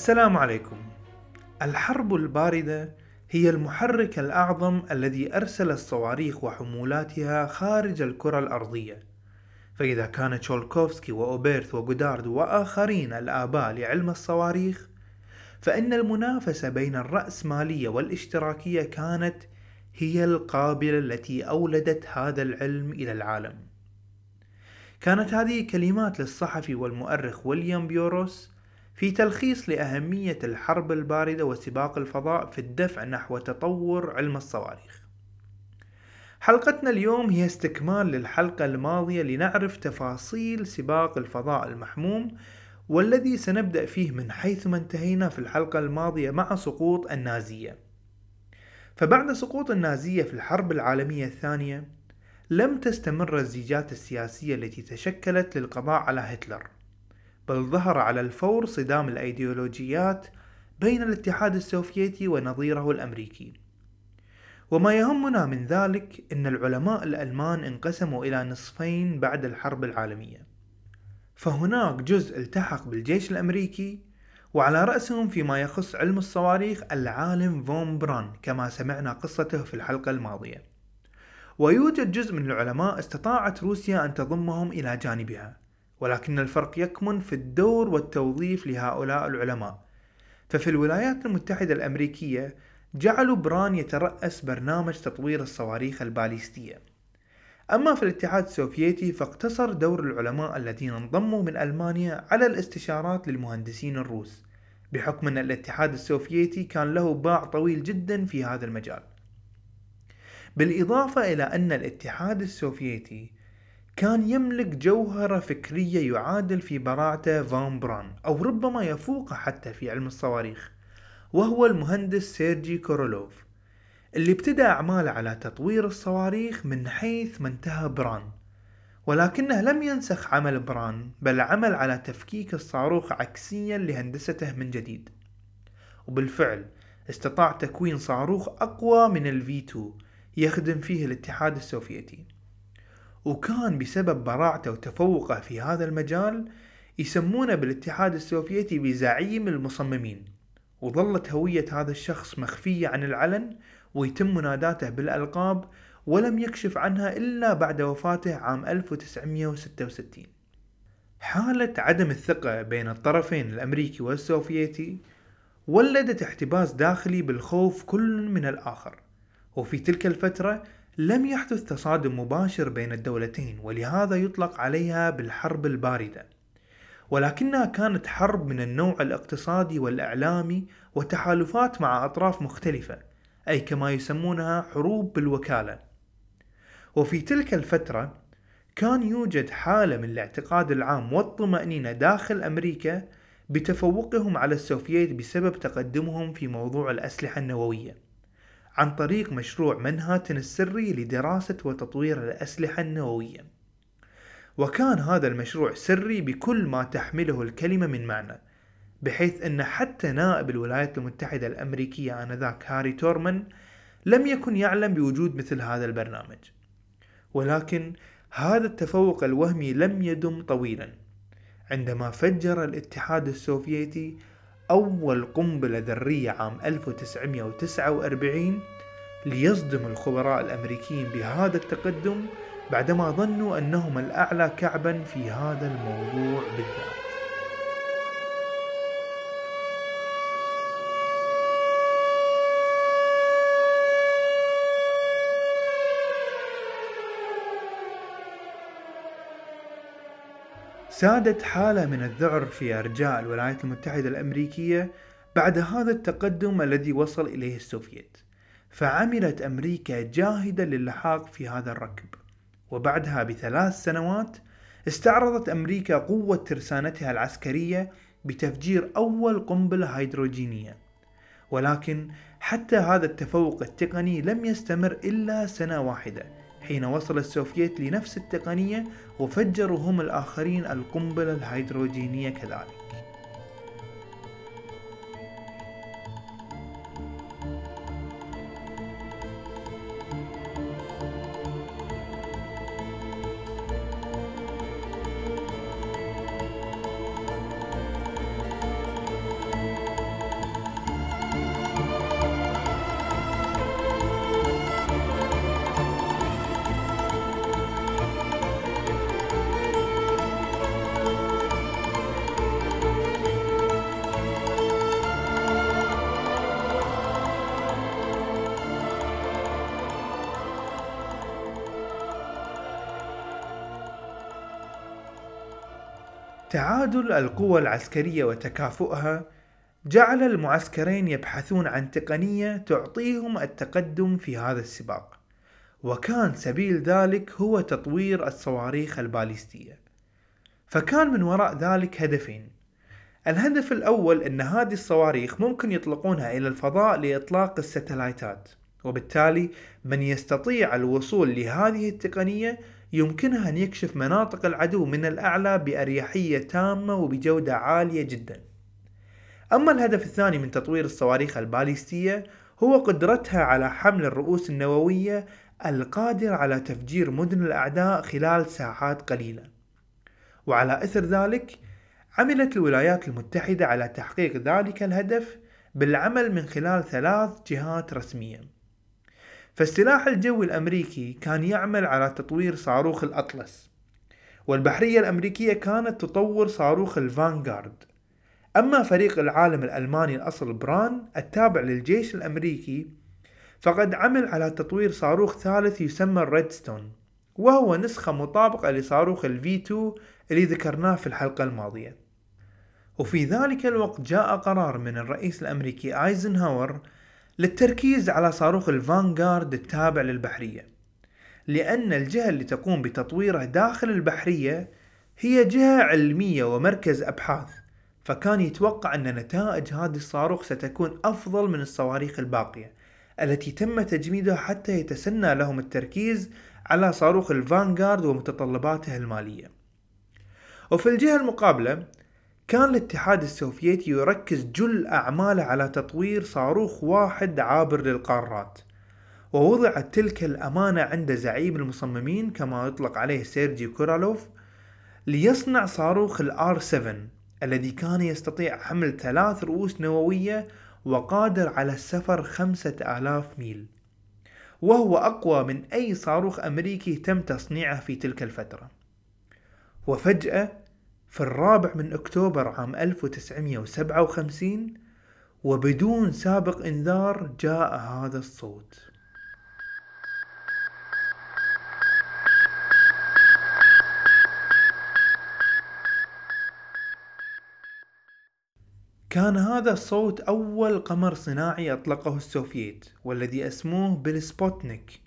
السلام عليكم. الحرب الباردة هي المحرك الأعظم الذي أرسل الصواريخ وحمولاتها خارج الكرة الأرضية. فإذا كان تشولكوفسكي وأوبيرث وغودارد وآخرين الآباء لعلم الصواريخ فإن المنافسة بين الرأسمالية والاشتراكية كانت هي القابلة التي أولدت هذا العلم إلى العالم. كانت هذه كلمات للصحفي والمؤرخ ويليام بيوروس في تلخيص لأهمية الحرب الباردة وسباق الفضاء في الدفع نحو تطور علم الصواريخ. حلقتنا اليوم هي استكمال للحلقة الماضية لنعرف تفاصيل سباق الفضاء المحموم والذي سنبدأ فيه من حيث ما انتهينا في الحلقة الماضية مع سقوط النازية. فبعد سقوط النازية في الحرب العالمية الثانية لم تستمر الزيجات السياسية التي تشكلت للقضاء على هتلر بل ظهر على الفور صدام الأيديولوجيات بين الاتحاد السوفيتي ونظيره الأمريكي. وما يهمنا من ذلك أن العلماء الألمان انقسموا إلى نصفين بعد الحرب العالمية. فهناك جزء التحق بالجيش الأمريكي وعلى رأسهم فيما يخص علم الصواريخ العالم فون براون كما سمعنا قصته في الحلقة الماضية. ويوجد جزء من العلماء استطاعت روسيا أن تضمهم إلى جانبها. ولكن الفرق يكمن في الدور والتوظيف لهؤلاء العلماء. ففي الولايات المتحدة الأمريكية جعلوا بران يترأس برنامج تطوير الصواريخ الباليستية. أما في الاتحاد السوفيتي فاقتصر دور العلماء الذين انضموا من ألمانيا على الاستشارات للمهندسين الروس بحكم أن الاتحاد السوفيتي كان له باع طويل جدا في هذا المجال. بالإضافة إلى أن الاتحاد السوفيتي كان يملك جوهرة فكرية يعادل في براعته فون براون أو ربما يفوقه حتى في علم الصواريخ وهو المهندس سيرجي كورولوف اللي ابتدأ أعماله على تطوير الصواريخ من حيث ما انتهى براون. ولكنه لم ينسخ عمل براون بل عمل على تفكيك الصاروخ عكسيا لهندسته من جديد. وبالفعل استطاع تكوين صاروخ أقوى من الفي 2 يخدم فيه الاتحاد السوفيتي. وكان بسبب براعته وتفوقه في هذا المجال يسمونه بالاتحاد السوفيتي بزعيم المصممين وظلت هوية هذا الشخص مخفية عن العلن ويتم مناداته بالألقاب ولم يكشف عنها إلا بعد وفاته عام 1966 حالة عدم الثقة بين الطرفين الأمريكي والسوفيتي ولدت احتباس داخلي بالخوف كل من الآخر وفي تلك الفترة لم يحدث تصادم مباشر بين الدولتين ولهذا يطلق عليها بالحرب الباردة. ولكنها كانت حرب من النوع الاقتصادي والإعلامي وتحالفات مع أطراف مختلفة أي كما يسمونها حروب بالوكالة. وفي تلك الفترة كان يوجد حالة من الاعتقاد العام والطمأنينة داخل أمريكا بتفوقهم على السوفييت بسبب تقدمهم في موضوع الأسلحة النووية. عن طريق مشروع منهاتن السري لدراسة وتطوير الأسلحة النووية. وكان هذا المشروع سري بكل ما تحمله الكلمة من معنى بحيث أن حتى نائب الولايات المتحدة الأمريكية آنذاك هاري تورمان لم يكن يعلم بوجود مثل هذا البرنامج. ولكن هذا التفوق الوهمي لم يدم طويلا عندما فجر الاتحاد السوفيتي أول قنبلة ذرية عام 1949 ليصدم الخبراء الأمريكيين بهذا التقدم بعدما ظنوا أنهم الأعلى كعبا في هذا الموضوع بالذات. سادت حالة من الذعر في أرجاء الولايات المتحدة الأمريكية بعد هذا التقدم الذي وصل إليه السوفييت فعملت أمريكا جاهدة للحاق في هذا الركب. وبعدها بثلاث سنوات استعرضت أمريكا قوة ترسانتها العسكرية بتفجير أول قنبلة هيدروجينية. ولكن حتى هذا التفوق التقني لم يستمر إلا سنة واحدة. حين وصل السوفييت لنفس التقنية وفجروا هم الآخرين القنبلة الهيدروجينية كذلك. تعادل القوى العسكرية وتكافؤها جعل المعسكرين يبحثون عن تقنية تعطيهم التقدم في هذا السباق. وكان سبيل ذلك هو تطوير الصواريخ الباليستية. فكان من وراء ذلك هدفين. الهدف الأول أن هذه الصواريخ ممكن يطلقونها إلى الفضاء لإطلاق الستلايتات وبالتالي من يستطيع الوصول لهذه التقنية يمكنها أن يكشف مناطق العدو من الأعلى بأريحية تامة وبجودة عالية جدا. أما الهدف الثاني من تطوير الصواريخ الباليستية هو قدرتها على حمل الرؤوس النووية القادرة على تفجير مدن الأعداء خلال ساعات قليلة. وعلى إثر ذلك عملت الولايات المتحدة على تحقيق ذلك الهدف بالعمل من خلال ثلاث جهات رسمية. فالسلاح الجوي الأمريكي كان يعمل على تطوير صاروخ الأطلس والبحرية الأمريكية كانت تطور صاروخ الفانغارد. أما فريق العالم الألماني الأصل بران التابع للجيش الأمريكي فقد عمل على تطوير صاروخ ثالث يسمى الريدستون وهو نسخة مطابقة لصاروخ ال V 2 اللي ذكرناه في الحلقة الماضية. وفي ذلك الوقت جاء قرار من الرئيس الأمريكي آيزنهاور للتركيز على صاروخ الفانغارد التابع للبحرية لأن الجهة اللي تقوم بتطويره داخل البحرية هي جهة علمية ومركز أبحاث فكان يتوقع أن نتائج هذا الصاروخ ستكون أفضل من الصواريخ الباقية التي تم تجميدها حتى يتسنى لهم التركيز على صاروخ الفانغارد ومتطلباته المالية. وفي الجهة المقابلة كان الاتحاد السوفيتي يركز جل أعماله على تطوير صاروخ واحد عابر للقارات. ووضعت تلك الأمانة عند زعيم المصممين كما يطلق عليه سيرجي كوروليوف ليصنع صاروخ ال R 7 الذي كان يستطيع حمل ثلاث رؤوس نووية وقادر على السفر خمسة آلاف ميل. وهو أقوى من أي صاروخ أمريكي تم تصنيعه في تلك الفترة. وفجأة في الرابع من أكتوبر عام 1957 وبدون سابق إنذار جاء هذا الصوت. كان هذا الصوت أول قمر صناعي أطلقه السوفييت والذي أسموه بالسبوتنيك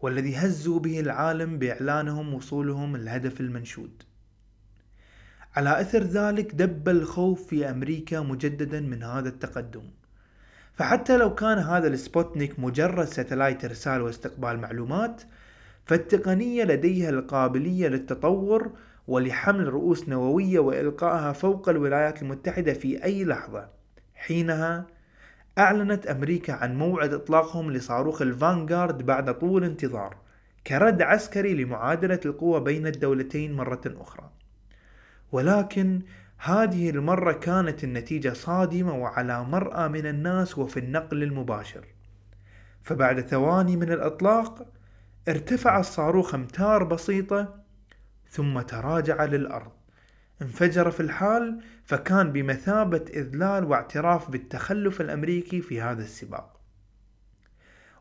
والذي هزوا به العالم بإعلانهم وصولهم الهدف المنشود. على أثر ذلك دب الخوف في أمريكا مجددا من هذا التقدم. فحتى لو كان هذا السبوتنيك مجرد satellite إرسال واستقبال معلومات فالتقنية لديها القابلية للتطور ولحمل رؤوس نووية وإلقائها فوق الولايات المتحدة في أي لحظة. حينها أعلنت أمريكا عن موعد إطلاقهم لصاروخ الفانغارد بعد طول انتظار كرد عسكري لمعادلة القوى بين الدولتين مرة أخرى. ولكن هذه المرة كانت النتيجة صادمة وعلى مرأى من الناس وفي النقل المباشر. فبعد ثواني من الإطلاق ارتفع الصاروخ أمتار بسيطة ثم تراجع للأرض. انفجر في الحال فكان بمثابة إذلال واعتراف بالتخلف الأمريكي في هذا السباق.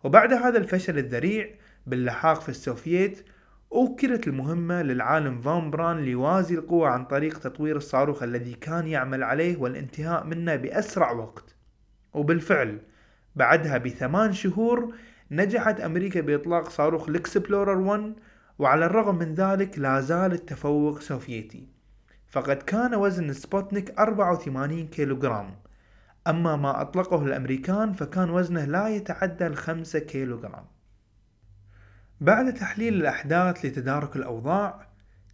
وبعد هذا الفشل الذريع باللحاق في السوفييت أوكلت المهمة للعالم فان بران ليوازي القوى عن طريق تطوير الصاروخ الذي كان يعمل عليه والانتهاء منه بأسرع وقت. وبالفعل بعدها بثمان شهور نجحت أمريكا بإطلاق صاروخ الإكسبلورر 1 وعلى الرغم من ذلك لا زال التفوق سوفيتي. فقد كان وزن سبوتنيك 84 كيلوغرام. أما ما أطلقه الأمريكان فكان وزنه لا يتعدى الخمسة كيلوغرام. بعد تحليل الأحداث لتدارك الأوضاع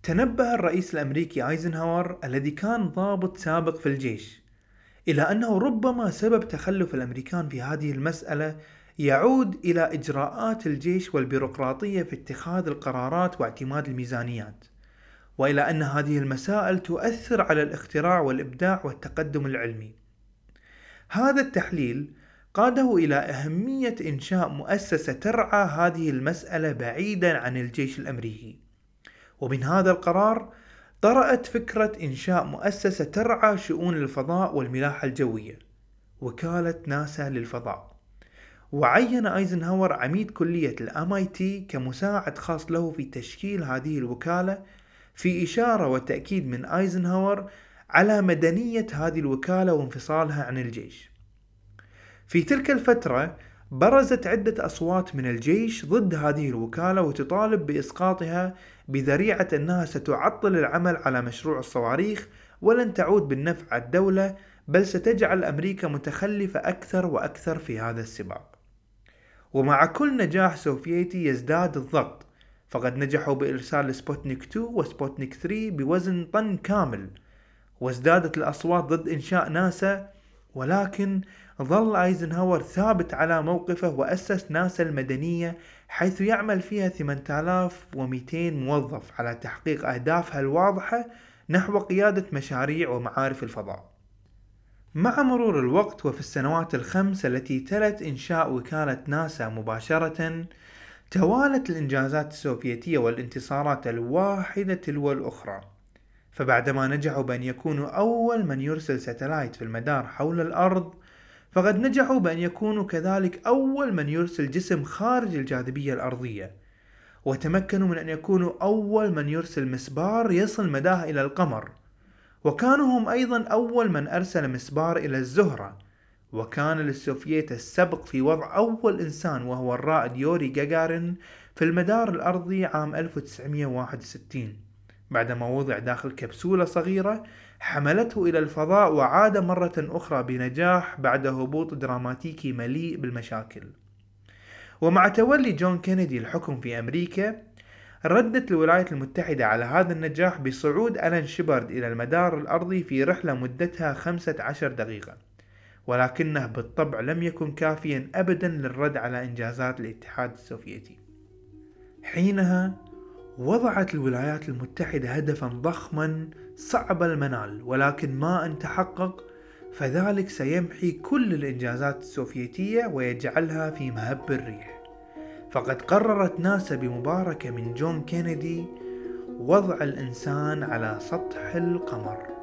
تنبه الرئيس الأمريكي آيزنهاور الذي كان ضابط سابق في الجيش إلى أنه ربما سبب تخلف الأمريكان في هذه المسألة يعود إلى إجراءات الجيش والبيروقراطية في اتخاذ القرارات واعتماد الميزانيات وإلى أن هذه المسائل تؤثر على الاختراع والإبداع والتقدم العلمي. هذا التحليل قاده إلى أهمية إنشاء مؤسسة ترعى هذه المسألة بعيدا عن الجيش الأمريكي ومن هذا القرار طرأت فكرة إنشاء مؤسسة ترعى شؤون الفضاء والملاحة الجوية وكالة ناسا للفضاء وعين أيزنهاور عميد كلية الام اي تي كمساعد خاص له في تشكيل هذه الوكالة في إشارة وتأكيد من أيزنهاور على مدنية هذه الوكالة وانفصالها عن الجيش. في تلك الفترة برزت عدة أصوات من الجيش ضد هذه الوكالة وتطالب بإسقاطها بذريعة أنها ستعطل العمل على مشروع الصواريخ ولن تعود بالنفع للدولة بل ستجعل أمريكا متخلفة أكثر وأكثر في هذا السباق. ومع كل نجاح سوفيتي يزداد الضغط فقد نجحوا بإرسال سبوتنيك 2 وسبوتنيك 3 بوزن طن كامل وازدادت الأصوات ضد إنشاء ناسا ولكن ظل أيزنهاور ثابت على موقفه وأسس ناسا المدنية حيث يعمل فيها 8200 موظف على تحقيق أهدافها الواضحة نحو قيادة مشاريع ومعارف الفضاء. مع مرور الوقت وفي السنوات الخمس التي تلت إنشاء وكالة ناسا مباشرة توالت الإنجازات السوفيتية والانتصارات الواحدة تلو الأخرى فبعدما نجحوا بأن يكونوا أول من يرسل ستلايت في المدار حول الأرض فقد نجحوا بأن يكونوا كذلك أول من يرسل جسم خارج الجاذبية الأرضية وتمكنوا من أن يكونوا أول من يرسل مسبار يصل مداه إلى القمر. وكانوا هم أيضا أول من أرسل مسبار إلى الزهرة. وكان للسوفييت السبق في وضع أول إنسان وهو الرائد يوري جاجارين في المدار الأرضي عام 1961 بعدما وضع داخل كبسولة صغيرة حملته إلى الفضاء وعاد مرة أخرى بنجاح بعد هبوط دراماتيكي مليء بالمشاكل. ومع تولي جون كينيدي الحكم في أمريكا ردت الولايات المتحدة على هذا النجاح بصعود ألان شيبرد إلى المدار الأرضي في رحلة مدتها 15 دقيقة ولكنه بالطبع لم يكن كافيا أبدا للرد على إنجازات الاتحاد السوفيتي. حينها وضعت الولايات المتحدة هدفا ضخما صعب المنال ولكن ما أن تحقق فذلك سيمحي كل الإنجازات السوفيتية ويجعلها في مهب الريح. فقد قررت ناسا بمباركة من جون كينيدي وضع الإنسان على سطح القمر.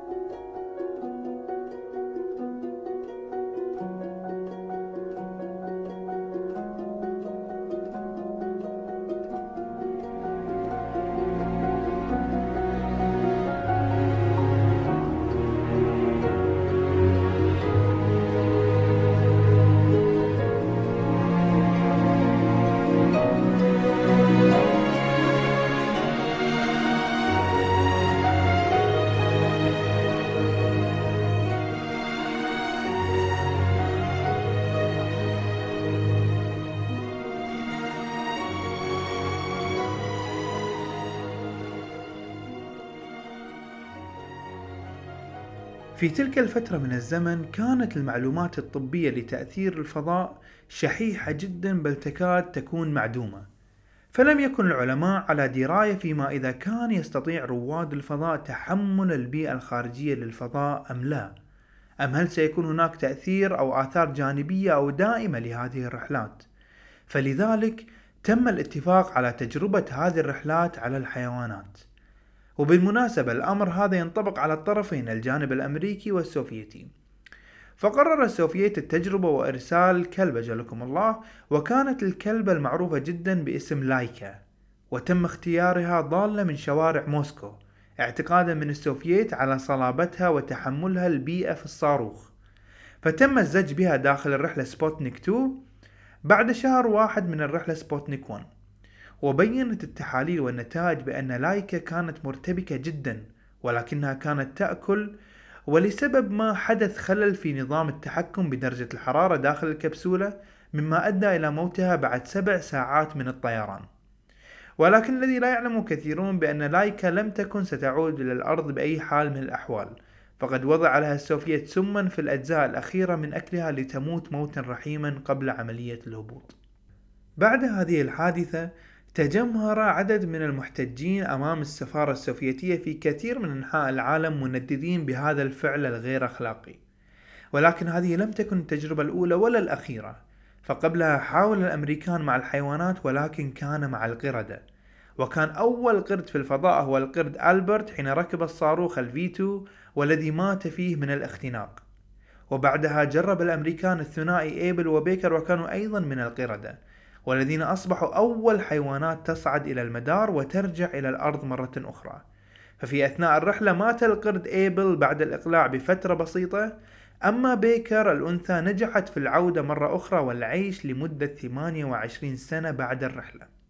في تلك الفترة من الزمن كانت المعلومات الطبية لتأثير الفضاء شحيحة جدا بل تكاد تكون معدومة. فلم يكن العلماء على دراية فيما إذا كان يستطيع رواد الفضاء تحمل البيئة الخارجية للفضاء أم لا. أم هل سيكون هناك تأثير أو آثار جانبية أو دائمة لهذه الرحلات؟ فلذلك تم الاتفاق على تجربة هذه الرحلات على الحيوانات. وبالمناسبة الأمر هذا ينطبق على الطرفين الجانب الأمريكي والسوفيتي. فقرر السوفييت التجربة وإرسال كلبة أجلكم الله وكانت الكلبة المعروفة جدا باسم لايكا وتم اختيارها ضالة من شوارع موسكو اعتقادا من السوفييت على صلابتها وتحملها البيئة في الصاروخ. فتم الزج بها داخل الرحلة سبوتنيك 2 بعد شهر واحد من الرحلة سبوتنيك 1 وبينت التحاليل والنتائج بأن لايكا كانت مرتبكة جدا ولكنها كانت تأكل ولسبب ما حدث خلل في نظام التحكم بدرجة الحرارة داخل الكبسولة مما أدى إلى موتها بعد سبع ساعات من الطيران. ولكن الذي لا يعلم كثيرون بأن لايكا لم تكن ستعود إلى الأرض بأي حال من الأحوال. فقد وضع لها السوفيت سما في الأجزاء الأخيرة من أكلها لتموت موتا رحيما قبل عملية الهبوط. بعد هذه الحادثة تجمهر عدد من المحتجين أمام السفارة السوفيتية في كثير من أنحاء العالم منددين بهذا الفعل الغير أخلاقي. ولكن هذه لم تكن التجربة الأولى ولا الأخيرة. فقبلها حاول الأمريكان مع الحيوانات ولكن كان مع القردة. وكان أول قرد في الفضاء هو القرد ألبرت حين ركب الصاروخ الفيتو والذي مات فيه من الاختناق. وبعدها جرب الأمريكان الثنائي إيبل وبيكر وكانوا أيضا من القردة. والذين أصبحوا أول حيوانات تصعد إلى المدار وترجع إلى الأرض مرة أخرى. ففي أثناء الرحلة مات القرد إيبل بعد الإقلاع بفترة بسيطة. أما بيكر الأنثى نجحت في العودة مرة أخرى والعيش لمدة 28 سنة بعد الرحلة.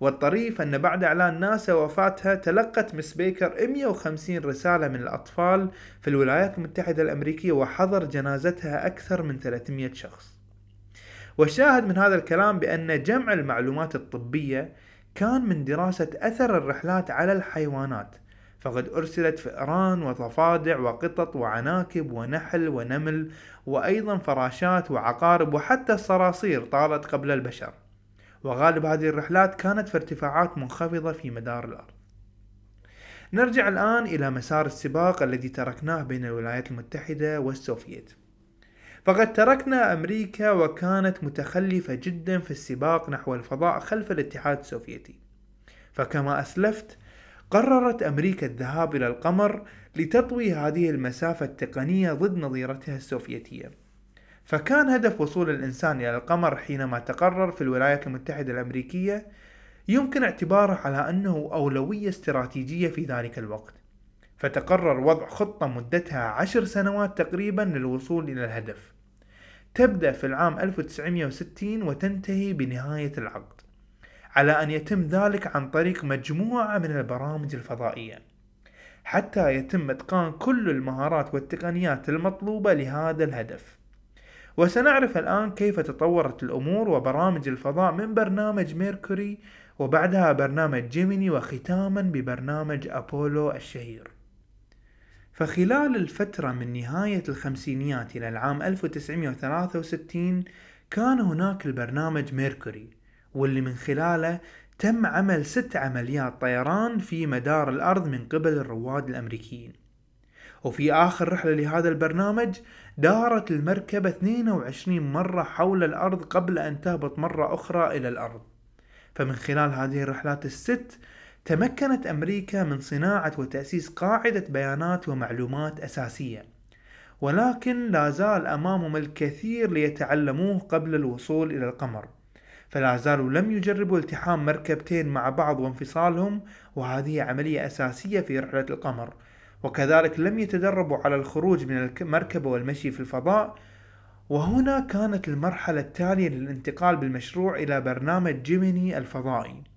والطريف أن بعد إعلان ناسا وفاتها تلقت Miss بيكر 150 رسالة من الأطفال في الولايات المتحدة الأمريكية وحضر جنازتها أكثر من 300 شخص. والشاهد من هذا الكلام بأن جمع المعلومات الطبية كان من دراسة أثر الرحلات على الحيوانات فقد أرسلت فئران وضفادع وقطط وعناكب ونحل ونمل وأيضا فراشات وعقارب وحتى الصراصير طالت قبل البشر. وغالب هذه الرحلات كانت في ارتفاعات منخفضة في مدار الأرض. نرجع الآن إلى مسار السباق الذي تركناه بين الولايات المتحدة والسوفييت. فقد تركنا أمريكا وكانت متخلفة جدا في السباق نحو الفضاء خلف الاتحاد السوفيتي. فكما أسلفت قررت أمريكا الذهاب إلى القمر لتطوي هذه المسافة التقنية ضد نظيرتها السوفيتية. فكان هدف وصول الإنسان إلى القمر حينما تقرر في الولايات المتحدة الأمريكية يمكن اعتباره على أنه أولوية استراتيجية في ذلك الوقت. فتقرر وضع خطة مدتها عشر سنوات تقريبا للوصول إلى الهدف. تبدأ في العام 1960 وتنتهي بنهاية العقد على أن يتم ذلك عن طريق مجموعة من البرامج الفضائية. حتى يتم إتقان كل المهارات والتقنيات المطلوبة لهذا الهدف. وسنعرف الآن كيف تطورت الأمور وبرامج الفضاء من برنامج ميركوري وبعدها برنامج جيميني وختاما ببرنامج أبولو الشهير. فخلال الفترة من نهاية الخمسينيات إلى العام 1963 كان هناك البرنامج ميركوري واللي من خلاله تم عمل ست عمليات طيران في مدار الأرض من قبل الرواد الأمريكيين. وفي آخر رحلة لهذا البرنامج دارت المركبة 22 مرة حول الأرض قبل أن تهبط مرة أخرى إلى الأرض. فمن خلال هذه الرحلات الست تمكنت أمريكا من صناعة وتأسيس قاعدة بيانات ومعلومات أساسية ولكن لا زال أمامهم الكثير ليتعلموه قبل الوصول إلى القمر فلا زالوا لم يجربوا التحام مركبتين مع بعض وانفصالهم وهذه عملية أساسية في رحلة القمر وكذلك لم يتدربوا على الخروج من المركبة والمشي في الفضاء وهنا كانت المرحلة التالية للانتقال بالمشروع إلى برنامج جيميني الفضائي.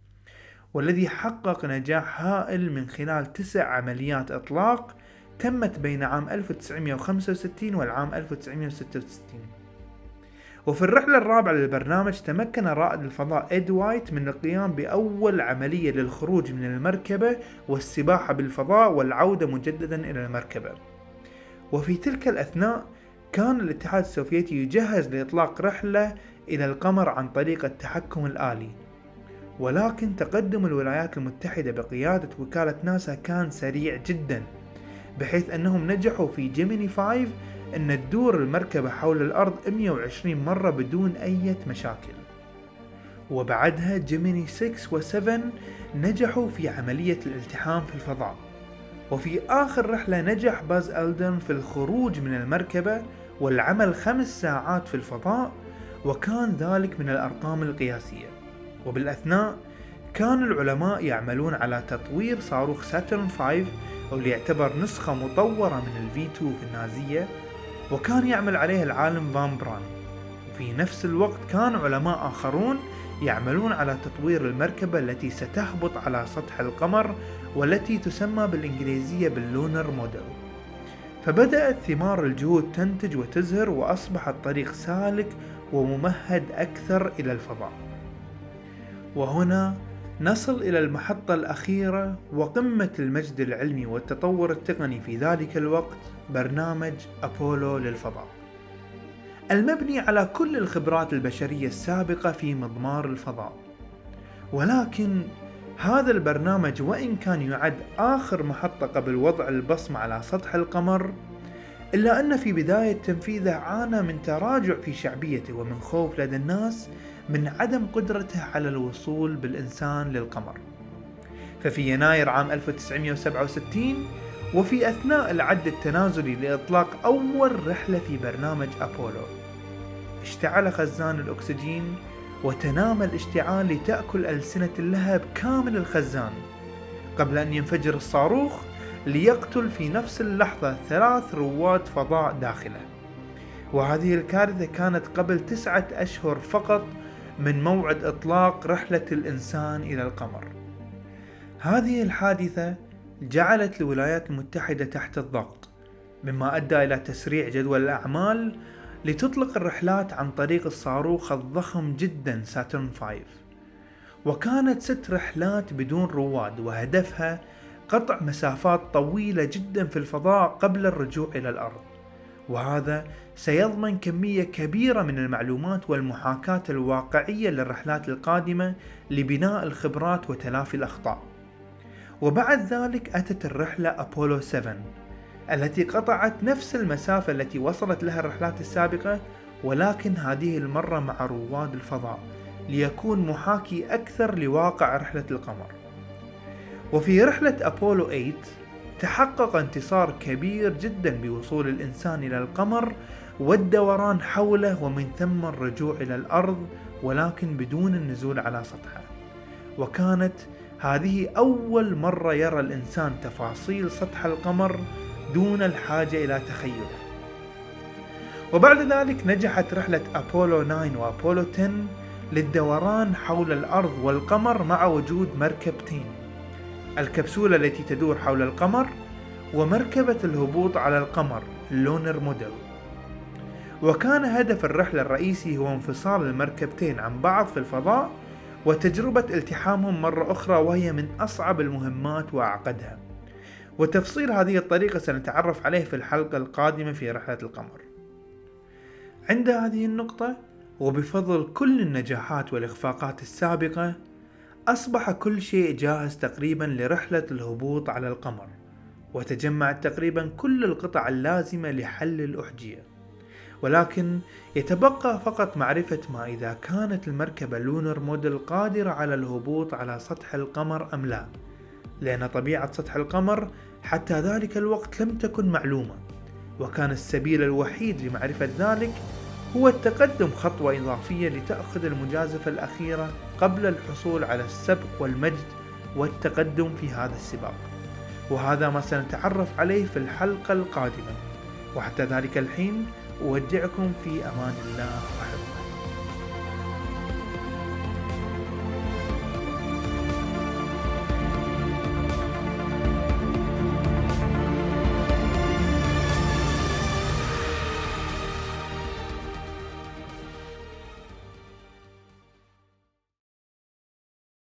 والذي حقق نجاح هائل من خلال تسع عمليات إطلاق تمت بين عام 1965 والعام 1966 وفي الرحلة الرابعة للبرنامج تمكن رائد الفضاء إد وايت من القيام بأول عملية للخروج من المركبة والسباحة بالفضاء والعودة مجددا إلى المركبة. وفي تلك الأثناء كان الاتحاد السوفيتي يجهز لإطلاق رحلة إلى القمر عن طريق التحكم الآلي. ولكن تقدم الولايات المتحدة بقيادة وكالة ناسا كان سريع جدا بحيث أنهم نجحوا في جيميني 5 أن تدور المركبة حول الأرض 120 مرة بدون أي مشاكل. وبعدها جيميني 6 و 7 نجحوا في عملية الالتحام في الفضاء. وفي آخر رحلة نجح باز ألدرن في الخروج من المركبة والعمل خمس ساعات في الفضاء وكان ذلك من الأرقام القياسية. وبالأثناء كان العلماء يعملون على تطوير صاروخ ساترن 5 واللي يعتبر نسخة مطورة من الفي 2 النازية وكان يعمل عليه العالم فون براون. وفي نفس الوقت كان علماء آخرون يعملون على تطوير المركبة التي ستهبط على سطح القمر والتي تسمى بالإنجليزية باللونر موديل. فبدأت ثمار الجهود تنتج وتزهر وأصبح الطريق سالك وممهد أكثر إلى الفضاء. وهنا نصل إلى المحطة الأخيرة وقمة المجد العلمي والتطور التقني في ذلك الوقت برنامج أبولو للفضاء. المبني على كل الخبرات البشرية السابقة في مضمار الفضاء. ولكن هذا البرنامج وإن كان يعد آخر محطة قبل وضع البصمة على سطح القمر إلا أن في بداية تنفيذه عانى من تراجع في شعبيته ومن خوف لدى الناس من عدم قدرته على الوصول بالإنسان للقمر. ففي يناير عام 1967 وفي أثناء العد التنازلي لإطلاق أول رحلة في برنامج أبولو اشتعل خزان الأكسجين وتنامى الاشتعال لتأكل ألسنة اللهب كامل الخزان قبل أن ينفجر الصاروخ ليقتل في نفس اللحظة ثلاث رواد فضاء داخله. وهذه الكارثة كانت قبل تسعة أشهر فقط من موعد إطلاق رحلة الإنسان إلى القمر. هذه الحادثة جعلت الولايات المتحدة تحت الضغط مما أدى إلى تسريع جدول الأعمال لتطلق الرحلات عن طريق الصاروخ الضخم جدا ساترن 5 وكانت ست رحلات بدون رواد وهدفها قطع مسافات طويلة جدا في الفضاء قبل الرجوع إلى الأرض. وهذا سيضمن كمية كبيرة من المعلومات والمحاكاة الواقعية للرحلات القادمة لبناء الخبرات وتلافي الأخطاء. وبعد ذلك أتت الرحلة أبولو 7 التي قطعت نفس المسافة التي وصلت لها الرحلات السابقة ولكن هذه المرة مع رواد الفضاء ليكون محاكي أكثر لواقع رحلة القمر. وفي رحلة أبولو 8 تحقق انتصار كبير جدا بوصول الإنسان إلى القمر والدوران حوله ومن ثم الرجوع إلى الأرض ولكن بدون النزول على سطحه. وكانت هذه أول مرة يرى الإنسان تفاصيل سطح القمر دون الحاجة إلى تخيله. وبعد ذلك نجحت رحلة أبولو 9 وأبولو 10 للدوران حول الأرض والقمر مع وجود مركبتين الكبسولة التي تدور حول القمر ومركبة الهبوط على القمر اللونر موديل. وكان هدف الرحلة الرئيسي هو انفصال المركبتين عن بعض في الفضاء وتجربة التحامهم مرة أخرى وهي من أصعب المهمات وأعقدها. وتفصيل هذه الطريقة سنتعرف عليه في الحلقة القادمة في رحلة القمر. عند هذه النقطة وبفضل كل النجاحات والإخفاقات السابقة أصبح كل شيء جاهز تقريبا لرحلة الهبوط على القمر وتجمعت تقريبا كل القطع اللازمة لحل الأحجية. ولكن يتبقى فقط معرفة ما إذا كانت المركبة لونر موديل قادرة على الهبوط على سطح القمر أم لا. لأن طبيعة سطح القمر حتى ذلك الوقت لم تكن معلومة وكان السبيل الوحيد لمعرفة ذلك هو التقدم خطوة إضافية لتأخذ المجازفة الأخيرة قبل الحصول على السبق والمجد والتقدم في هذا السباق. وهذا ما سنتعرف عليه في الحلقة القادمة. وحتى ذلك الحين أودعكم في أمان الله.